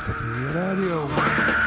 Ratatouille Radio.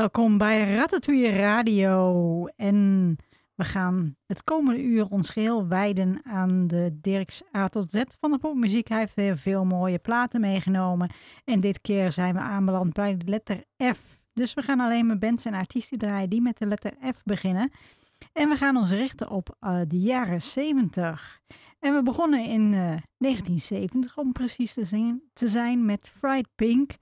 Welkom bij Ratatouille Radio. En we gaan het komende uur ons geheel wijden aan de Dirks A tot Z van de popmuziek. Hij heeft weer veel mooie platen meegenomen. En dit keer zijn we aanbeland bij de letter F. Dus we gaan alleen maar bands en artiesten draaien die met de letter F beginnen. En we gaan ons richten op uh, de jaren 70. En we begonnen in uh, 1970 om precies te, te zijn met Fried Pink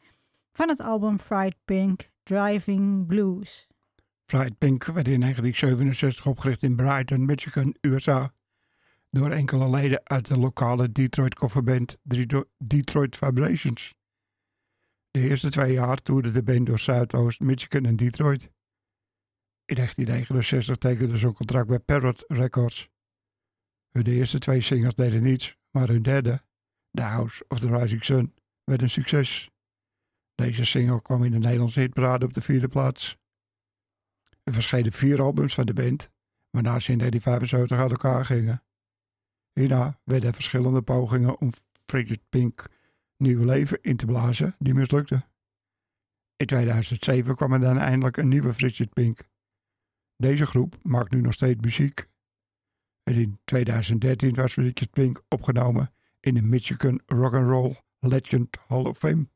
van het album Fried Pink Driving Blues. Fried Pink werd in 1967 opgericht in Brighton, Michigan, USA. Door enkele leden uit de lokale Detroit coverband Detroit Vibrations. De eerste twee jaar toerde de band door Zuidoost, Michigan en Detroit. In 1969 tekende ze een contract bij Parrot Records. Hun eerste twee singles deden niets, maar hun derde, The House of the Rising Sun, werd een succes. Deze single kwam in de Nederlandse hitparade op de vierde plaats. Er verschenen vier albums van de band, waarna ze in 1975 uit elkaar gingen. Hierna werden er verschillende pogingen om Frigid Pink nieuw leven in te blazen, die mislukten. In 2007 kwam er dan eindelijk een nieuwe Frigid Pink. Deze groep maakt nu nog steeds muziek. En in 2013 was Frigid Pink opgenomen in de Michigan Rock'n'Roll Legend Hall of Fame.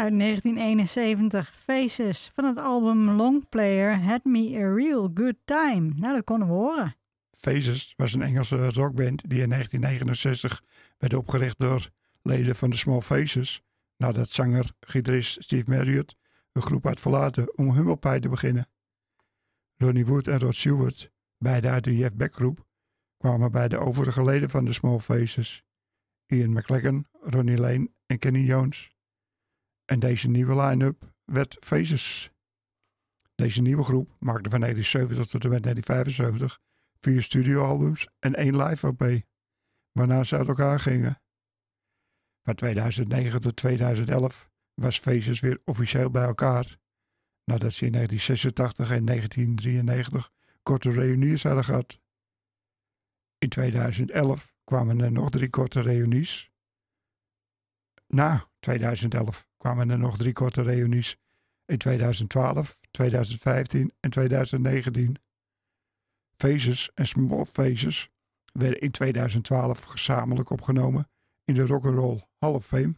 Uit 1971, Faces, van het album Longplayer Had Me a Real Good Time. Nou, dat konden we horen. Faces was een Engelse rockband die in 1969 werd opgericht door leden van de Small Faces, nadat zanger-gitarist Steve Marriott de groep had verlaten om Humble Pie te beginnen. Ronnie Wood en Rod Stewart, beide uit de Jeff Beck groep, kwamen bij de overige leden van de Small Faces, Ian McLagan, Ronnie Lane en Kenny Jones. En deze nieuwe line-up werd Faces. Deze nieuwe groep maakte van 1970 tot en met 1975 vier studioalbums en één live OP, waarna ze uit elkaar gingen. Van 2009 tot 2011 was Faces weer officieel bij elkaar, nadat ze in 1986 en 1993 korte reunies hadden gehad. In 2011 kwamen er nog drie korte reunies. Na 2011 kwamen er nog drie korte reunies in 2012, 2015 en 2019. Faces en Small Faces werden in 2012 gezamenlijk opgenomen in de Rock'n'Roll Hall of Fame.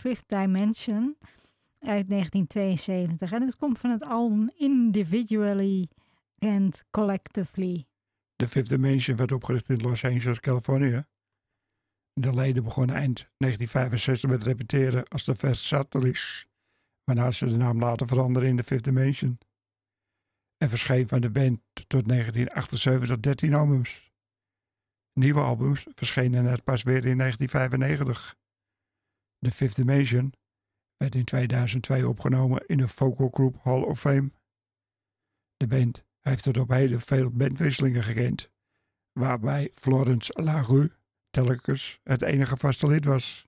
Fifth Dimension uit 1972. En het komt van het album Individually and Collectively. De Fifth Dimension werd opgericht in Los Angeles, Californië. De leden begonnen eind 1965 met repeteren als de Versatilis, waarna ze de naam laten veranderen in de Fifth Dimension. En verscheen van de band tot 1978 13 albums. Nieuwe albums verschenen net pas weer in 1995. De Fifth Dimension werd in 2002 opgenomen in de Vocal Group Hall of Fame. De band heeft tot op heden veel bandwisselingen gekend, waarbij Florence LaRue telkens het enige vaste lid was.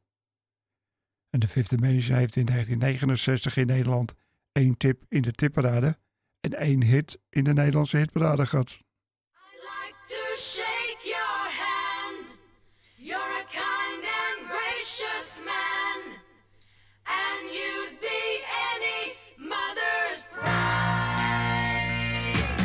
En de Fifth Dimension heeft in 1969 in Nederland één tip in de tipparade en één hit in de Nederlandse hitparade gehad. Pride.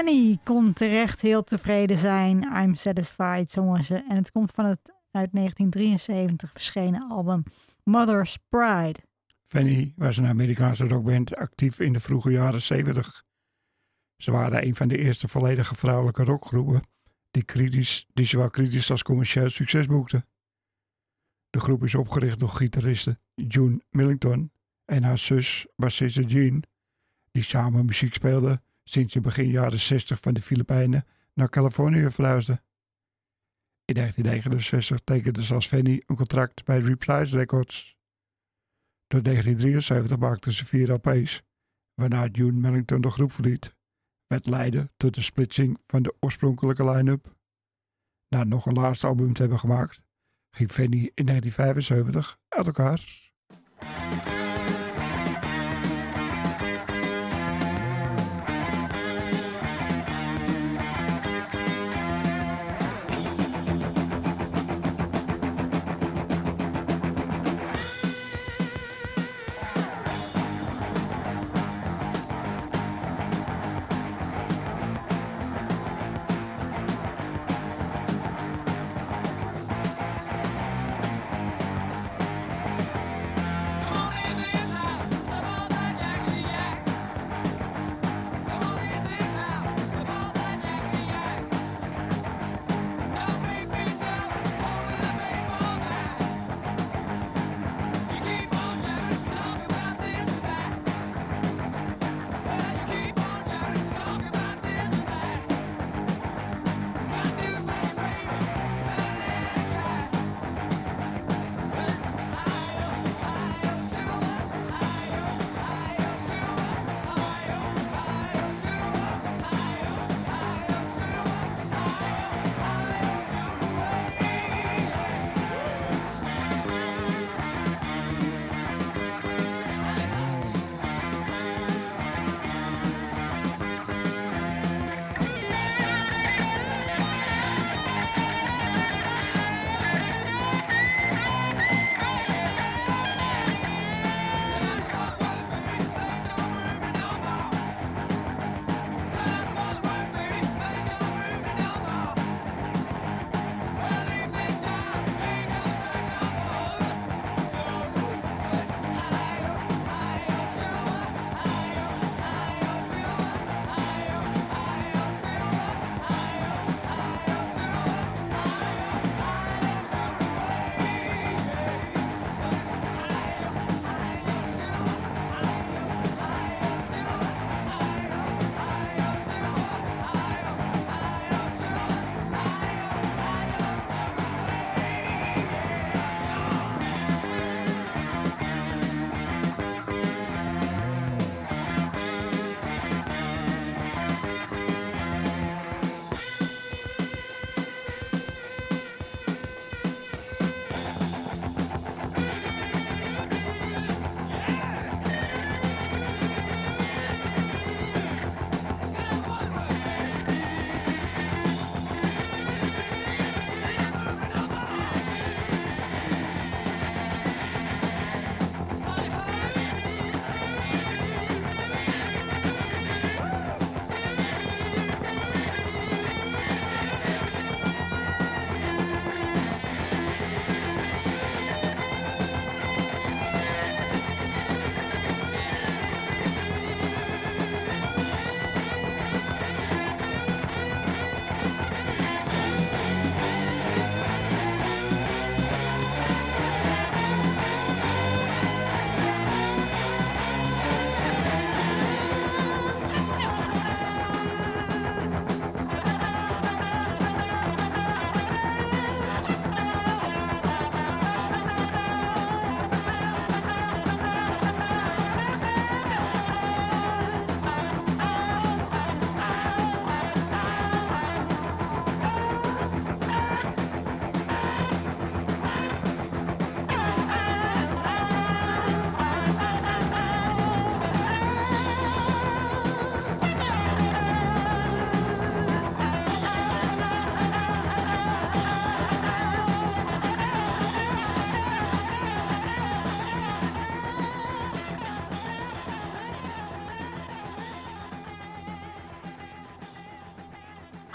Fanny kon terecht heel tevreden zijn. I'm satisfied, zongen ze. En het komt van het uit 1973 verschenen album Mother's Pride. Fanny was een Amerikaanse rockband actief in de vroege jaren 70. Ze waren een van de eerste volledige vrouwelijke rockgroepen die, kritisch, die zowel kritisch als commercieel succes boekten. De groep is opgericht door gitariste June Millington en haar zus bassiste Jean, die samen muziek speelden sinds in begin jaren 60 van de Filipijnen naar Californië verhuisden. In 1969 tekende ze als Fanny een contract bij Reprise Records. Tot 1973 maakten ze vier LP's, waarna June Millington de groep verliet, wat leidde tot de splitsing van de oorspronkelijke line-up. Na nog een laatste album te hebben gemaakt, ging Fanny in 1975 uit elkaar.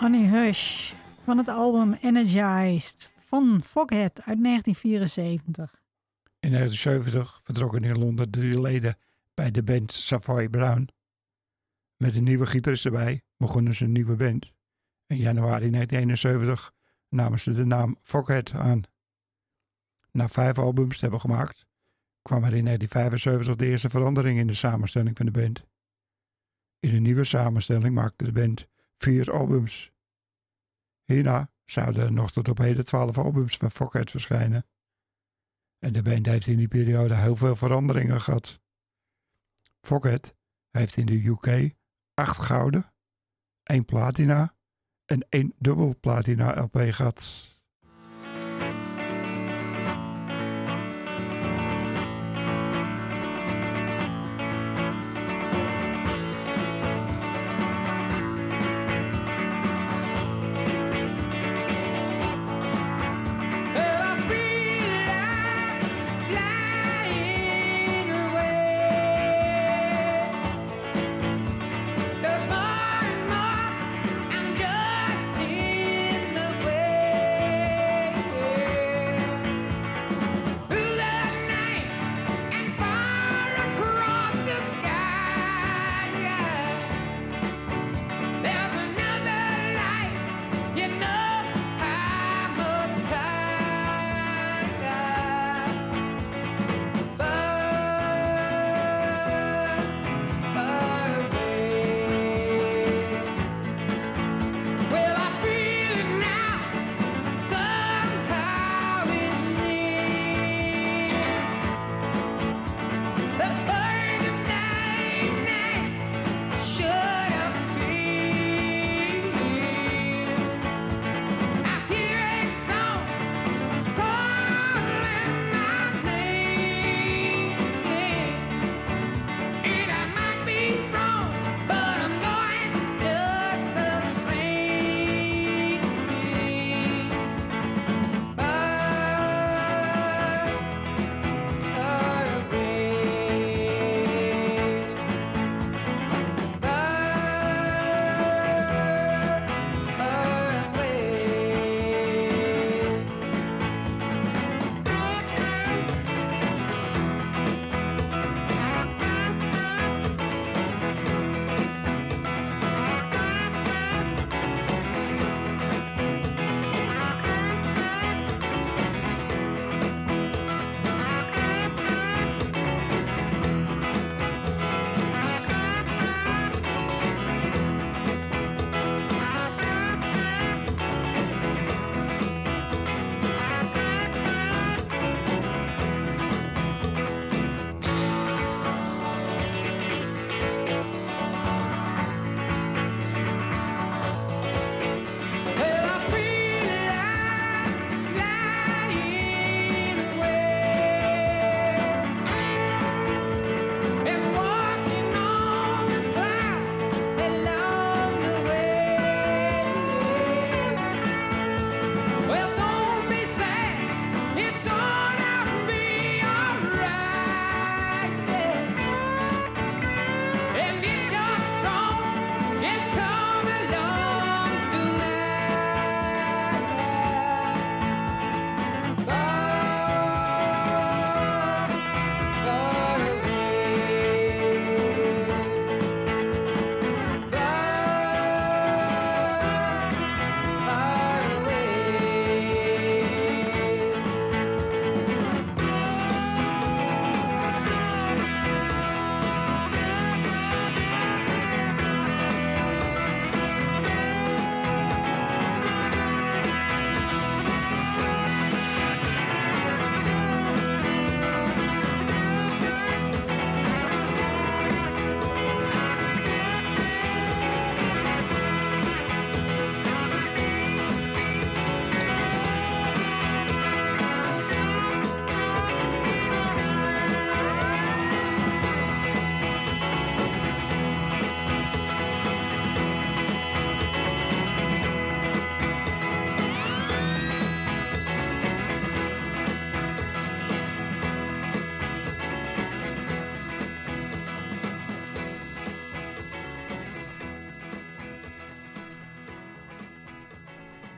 Annie Hush van het album Energized van Foghead uit 1974. In 1970 vertrokken in Londen drie leden bij de band Savoy Brown. Met een nieuwe gitarist erbij begonnen ze een nieuwe band. In januari 1971 namen ze de naam Foghead aan. Na vijf albums te hebben gemaakt, kwam er in 1975 de eerste verandering in de samenstelling van de band. In een nieuwe samenstelling maakte de band vier albums. Hierna zouden nog tot op heden twaalf albums van Foghead verschijnen. En de band heeft in die periode heel veel veranderingen gehad. Foghead heeft in de UK acht gouden, één platina en één dubbel platina LP gehad.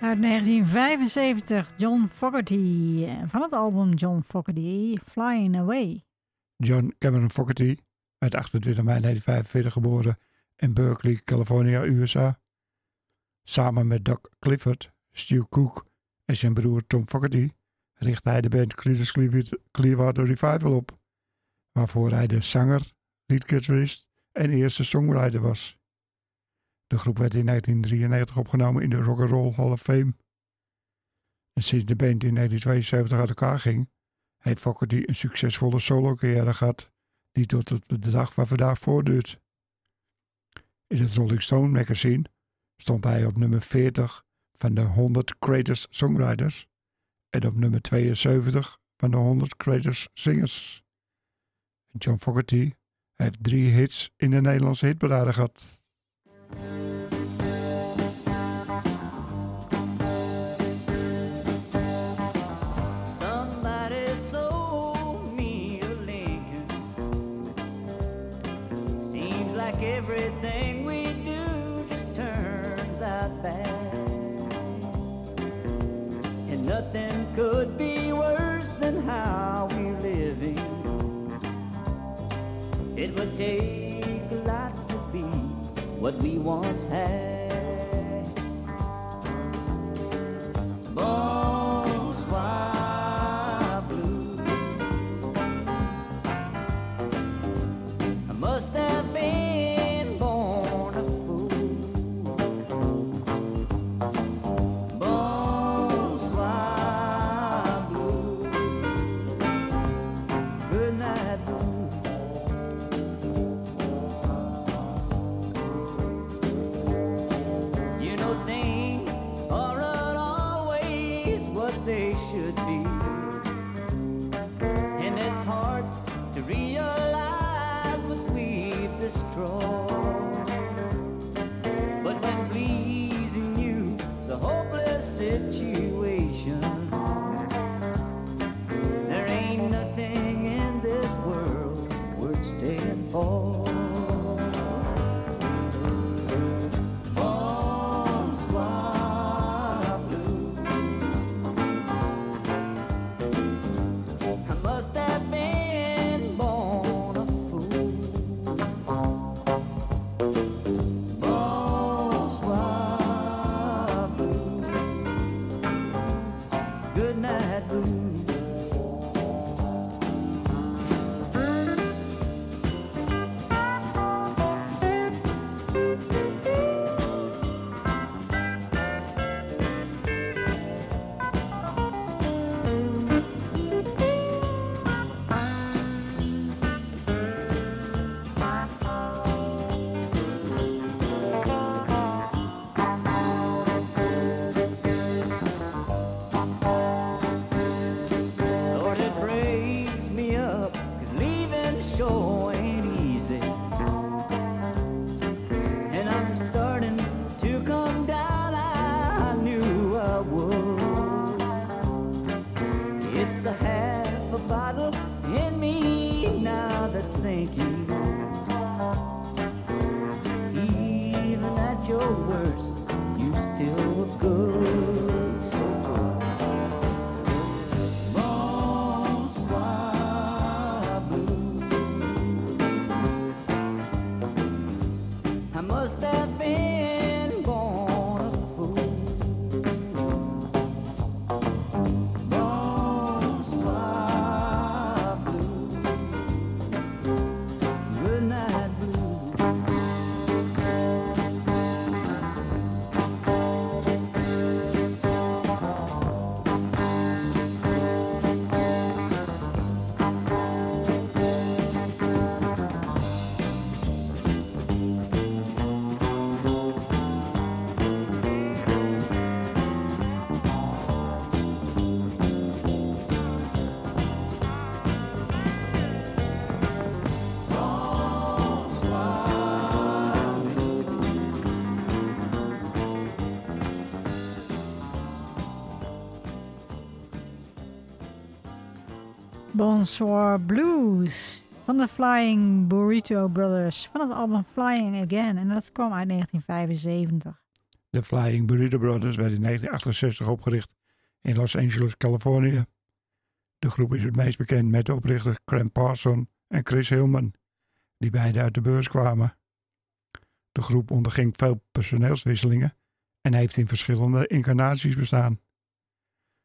Uit 1975, John Fogerty. eh, Van het album John Fogerty, Flying Away. John Cameron Fogerty werd 28 mei 1945 geboren in Berkeley, California, USA. Samen met Doc Clifford, Stu Cook en zijn broer Tom Fogerty richtte hij de band Creedence Clearwater- Revival op, waarvoor hij de zanger, leadgitarist en eerste songwriter was. De groep werd in 1993 opgenomen in de Rock and Roll Hall of Fame. En sinds de band in 1972 uit elkaar ging, heeft Fogerty een succesvolle solo-carrière gehad, die tot op de dag van vandaag voortduurt. In het Rolling Stone magazine stond hij op nummer 40 van de 100 Greatest Songwriters en op nummer 72 van de 100 Greatest Singers. John Fogerty heeft drie hits in de Nederlandse hitparade gehad. Everything we do just turns out bad. And nothing could be worse than how we're living. It would take a lot to be what we once had. Bonsoir Blues van de Flying Burrito Brothers van het album Flying Again. En dat kwam uit 1975. De Flying Burrito Brothers werd in 1968 opgericht in Los Angeles, Californië. De groep is het meest bekend met de oprichters Graham Parson en Chris Hillman, die beide uit de beurs kwamen. De groep onderging veel personeelswisselingen en heeft in verschillende incarnaties bestaan.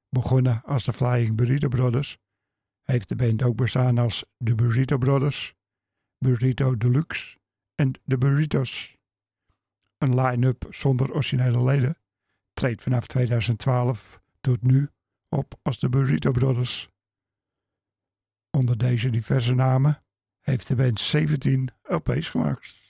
Begonnen als de Flying Burrito Brothers, heeft de band ook bestaan als de Burrito Brothers, Burrito Deluxe en de Burritos. Een line-up zonder originele leden treedt vanaf 2012 tot nu op als de Burrito Brothers. Onder deze diverse namen heeft de band 17 LP's gemaakt.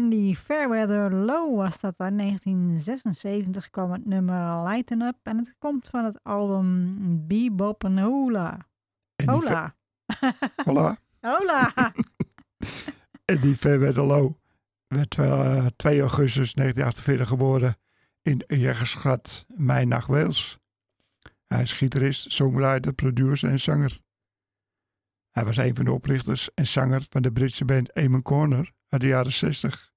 En die Fairweather Low was dat uit 1976 kwam het nummer Lighten Up. En het komt van het album Bebop en Hola. Hola. Hola. Hola. En die Fairweather Low werd eh, 2 augustus 1948 geboren in Jaggersgat, Mijnach, Wales. Hij is gitarist, songwriter, producer en zanger. Hij was een van de oprichters en zanger van de Britse band Eamon Corner uit de jaren 60.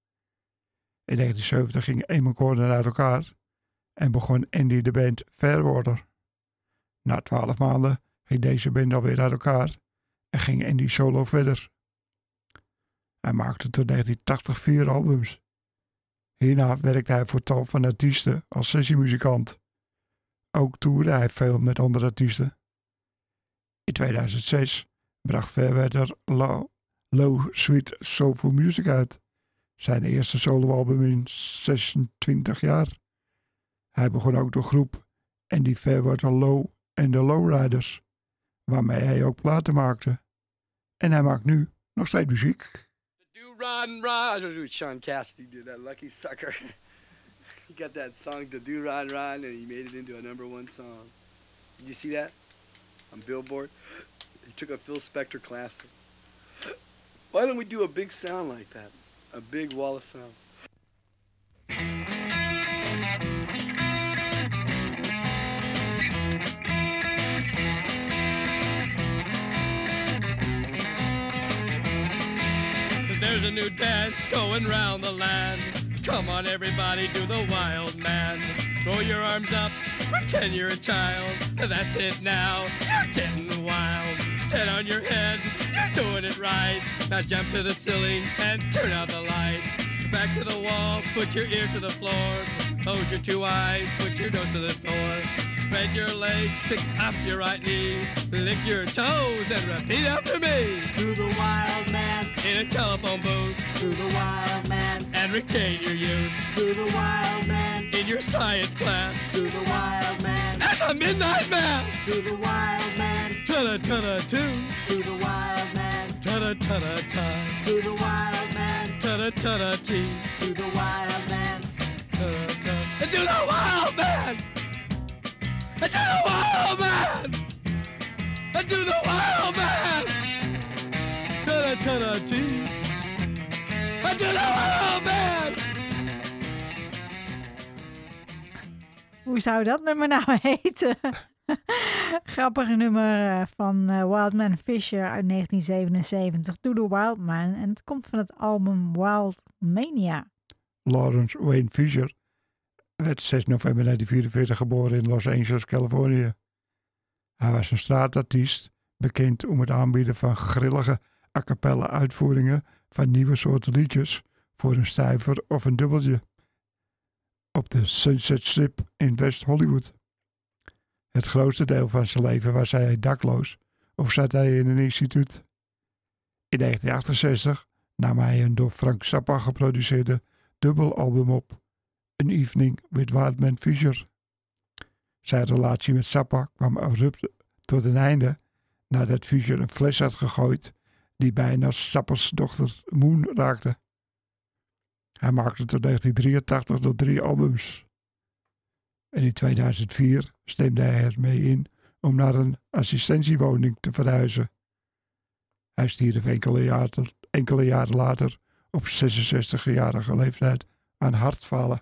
In 1970 ging Corner uit elkaar en begon Andy de band Fairwater. Na twaalf maanden ging deze band alweer uit elkaar en ging Andy solo verder. Hij maakte tot 1980 vier albums. Hierna werkte hij voor tal van artiesten als sessiemuzikant. Ook toerde hij veel met andere artiesten. In 2006 bracht Fairweather Low, Low Sweet Soulful Music uit. Zijn eerste soloalbum in 26 jaar. Hij begon ook de groep Andy Fairweather Low en de Lowriders, waarmee hij ook platen maakte. En hij maakt nu nog steeds muziek. The run. That's what Sean Cassidy did, that lucky sucker. he got that song to do run, run, and he made it into a number one song. Did you see that? On Billboard? He took a Phil Spector class. Why don't we do a big sound like that? A big wall of sound. There's a new dance going round the land. Come on, everybody, do the wild man. Throw your arms up, pretend you're a child. That's it now, you're getting wild. Stand on your head, doing it right. Now jump to the ceiling and turn out the light. Back to the wall, put your ear to the floor. Close your two eyes, put your nose to the door. Spread your legs, pick up your right knee. Lick your toes and repeat after me. To the wild man, In a telephone booth to the wild man, and regain your youth. to the wild man, In your science class to the wild man, at the midnight mass. to the wild man, Ta-da, ta-da, two. to the wild man, Ta-da, ta-da, ta. to the wild man, Ta-da, ta-da, tea. to the wild man. Ta. And do the wild man. Do the wild man. Do the wild man. Ta-da, ta-da, tea. Do the wild man. Hoe zou dat nummer nou heten? Grappig nummer eh, van eh, Wildman Fisher uit 1977, To the Wild Man. En het komt van het album Wild Mania. Lawrence Wayne Fisher werd 6 november 1944 geboren in Los Angeles, Californië. Hij was een straatartiest, bekend om het aanbieden van grillige a cappella uitvoeringen van nieuwe soorten liedjes voor een stijver of een dubbeltje op de Sunset Strip in West Hollywood. Het grootste deel van zijn leven was hij dakloos of zat hij in een instituut. In 1968 nam hij een door Frank Zappa geproduceerde dubbelalbum op, An Evening with Wildman Fisher. Zijn relatie met Zappa kwam abrupt tot een einde nadat Fisher een fles had gegooid die bijna Zappa's dochter Moon raakte. Hij maakte tot 1983 nog drie albums. En in 2004 stemde hij ermee in om naar een assistentiewoning te verhuizen. Hij stierf enkele jaren, enkele jaren later op 66-jarige leeftijd aan hartfalen.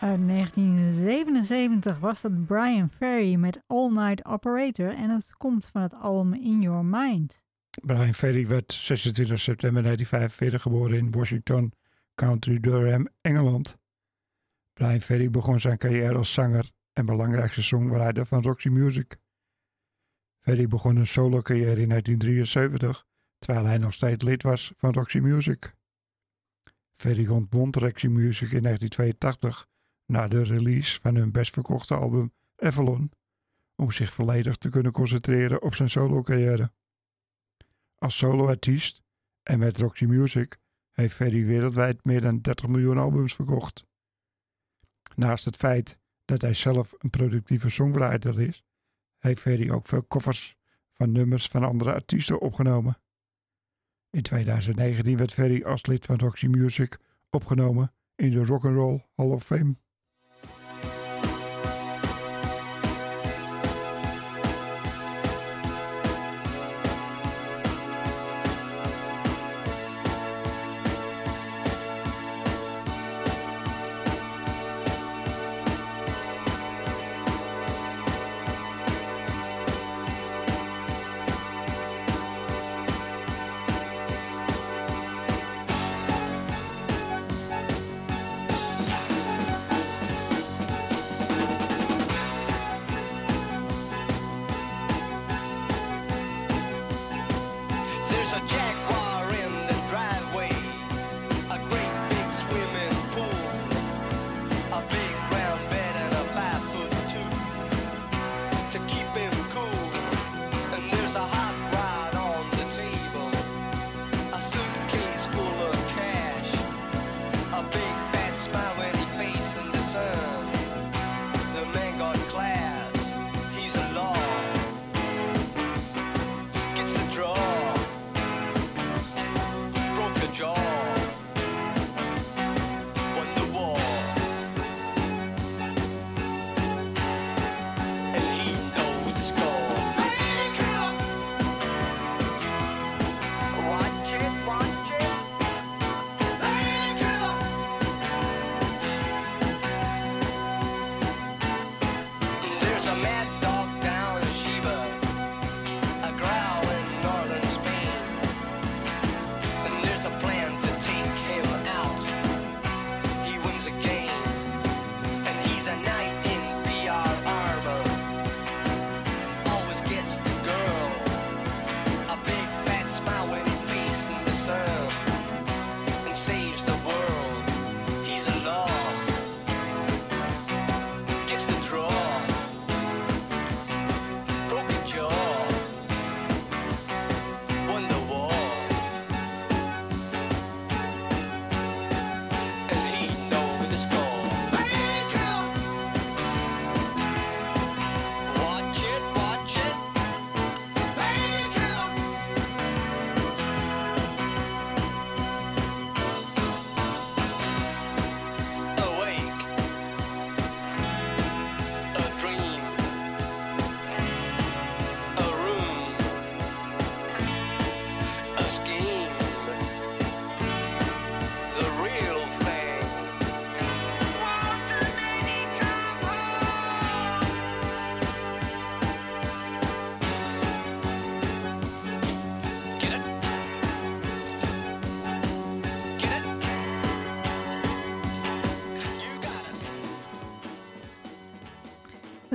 Uit 1977 was dat Brian Ferry met All Night Operator en het komt van het album In Your Mind. Brian Ferry werd 26 september 1945 geboren in Washington, County Durham, Engeland. Brian Ferry begon zijn carrière als zanger en belangrijkste songwriter van Roxy Music. Ferry begon een solo-carrière in 1973, terwijl hij nog steeds lid was van Roxy Music. Ferry ontbond Roxy Music in 1982 na de release van hun best verkochte album Avalon, om zich volledig te kunnen concentreren op zijn solo-carrière. Als soloartiest en met Roxy Music heeft Ferry wereldwijd meer dan 30 miljoen albums verkocht. Naast het feit dat hij zelf een productieve songwriter is, heeft Ferry ook veel covers van nummers van andere artiesten opgenomen. In 2019 werd Ferry als lid van Roxy Music opgenomen in de Rock'n'Roll Hall of Fame.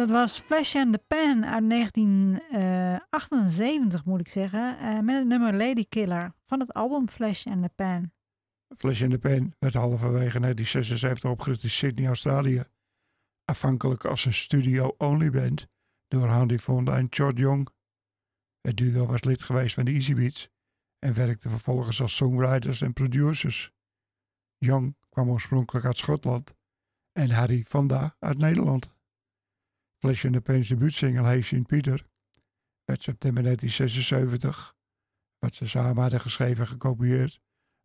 Dat was Flash and the Pan uit 1978, moet ik zeggen. eh, met het nummer Lady Killer van het album Flash and the Pan. Flash in the Pan werd halverwege 1976 opgericht in Sydney, Australië. Afhankelijk als een studio-only band door Handy Fonda en George Young. Het duo was lid geweest van de Easy Beats en werkte vervolgens als songwriters en producers. Young kwam oorspronkelijk uit Schotland en Harry Fonda uit Nederland. Flesje in de Pens debuutsingle Hey Sint Pieter uit september 1976, wat ze samen hadden geschreven en gekopieerd,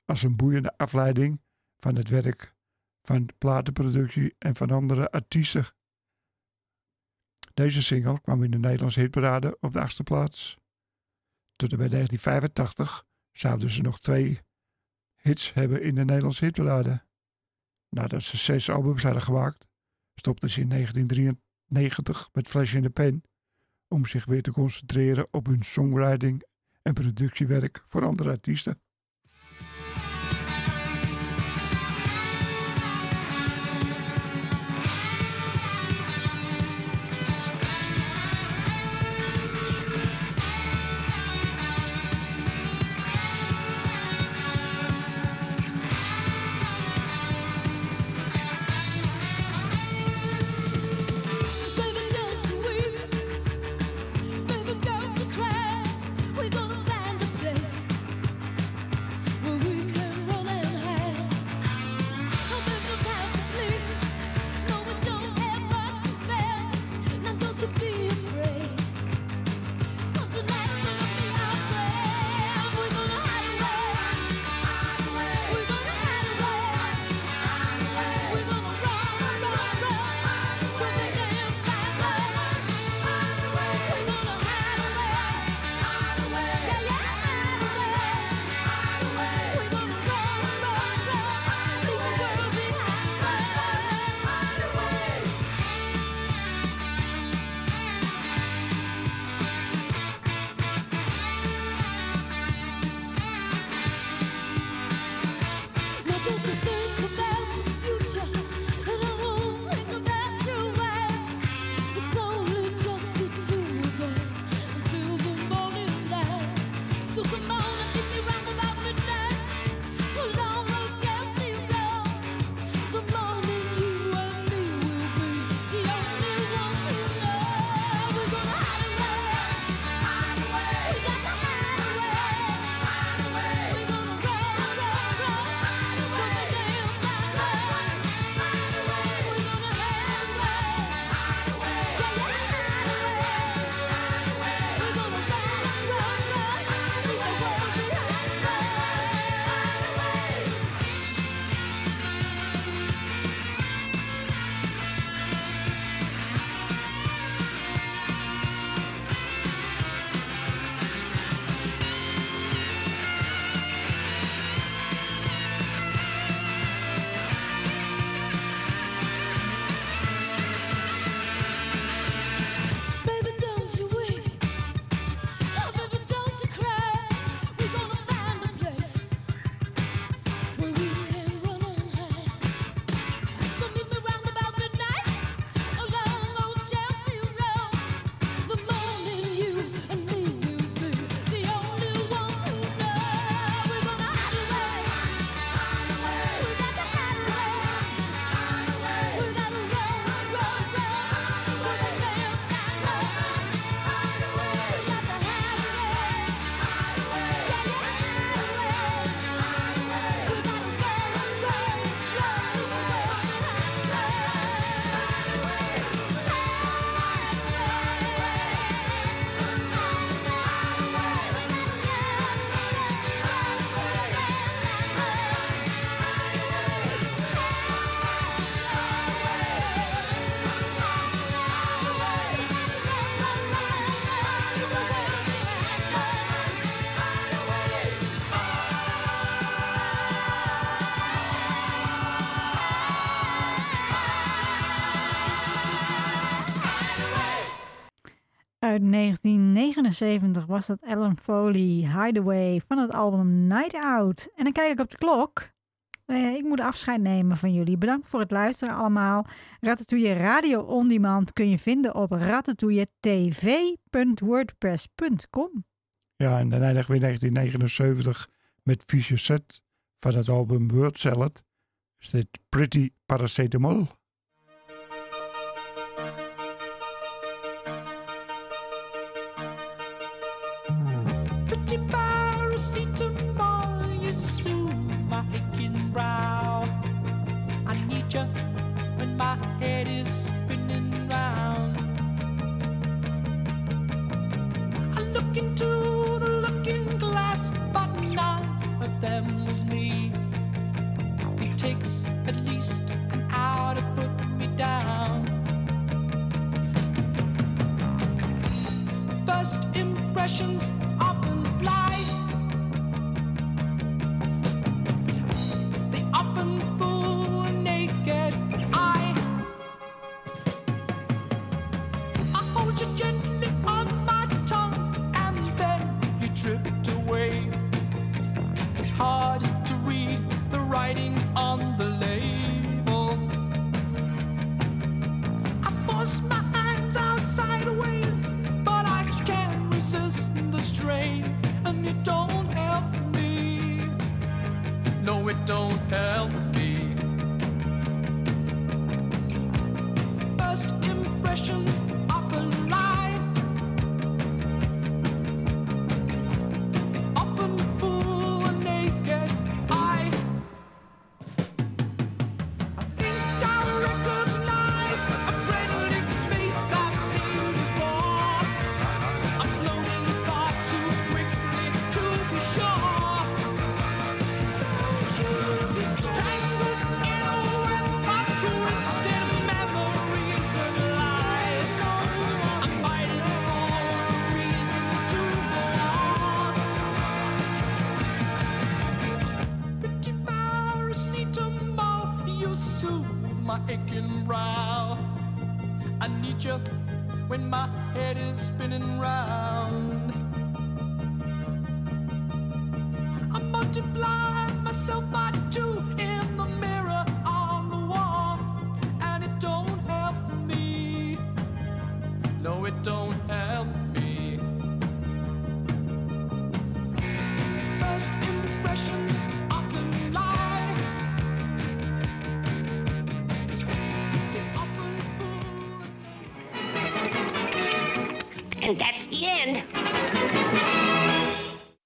als een boeiende afleiding van het werk van platenproductie en van andere artiesten. Deze single kwam in de Nederlandse hitparade op de achtste plaats. Tot en bij 1985 zouden ze nog twee hits hebben in de Nederlandse hitparade. Nadat ze zes albums hadden gemaakt, stopten ze in 1983 90 met flash in de pen om zich weer te concentreren op hun songwriting en productiewerk voor andere artiesten. Superman. 70 was dat Ellen Foley Hideaway van het album Night Out. En dan kijk ik op de klok. Eh, ik moet afscheid nemen van jullie. Bedankt voor het luisteren allemaal. Ratatouille Radio On Demand kun je vinden op ratatouilletv.wordpress.com. Ja, en dan eindigen we in 1979 met Vicious Set van het album Word Salad. Is dit Pretty Paracetamol? writing on the label. I force my hands out sideways, but I can't resist the strain, and it don't help me. No, it don't help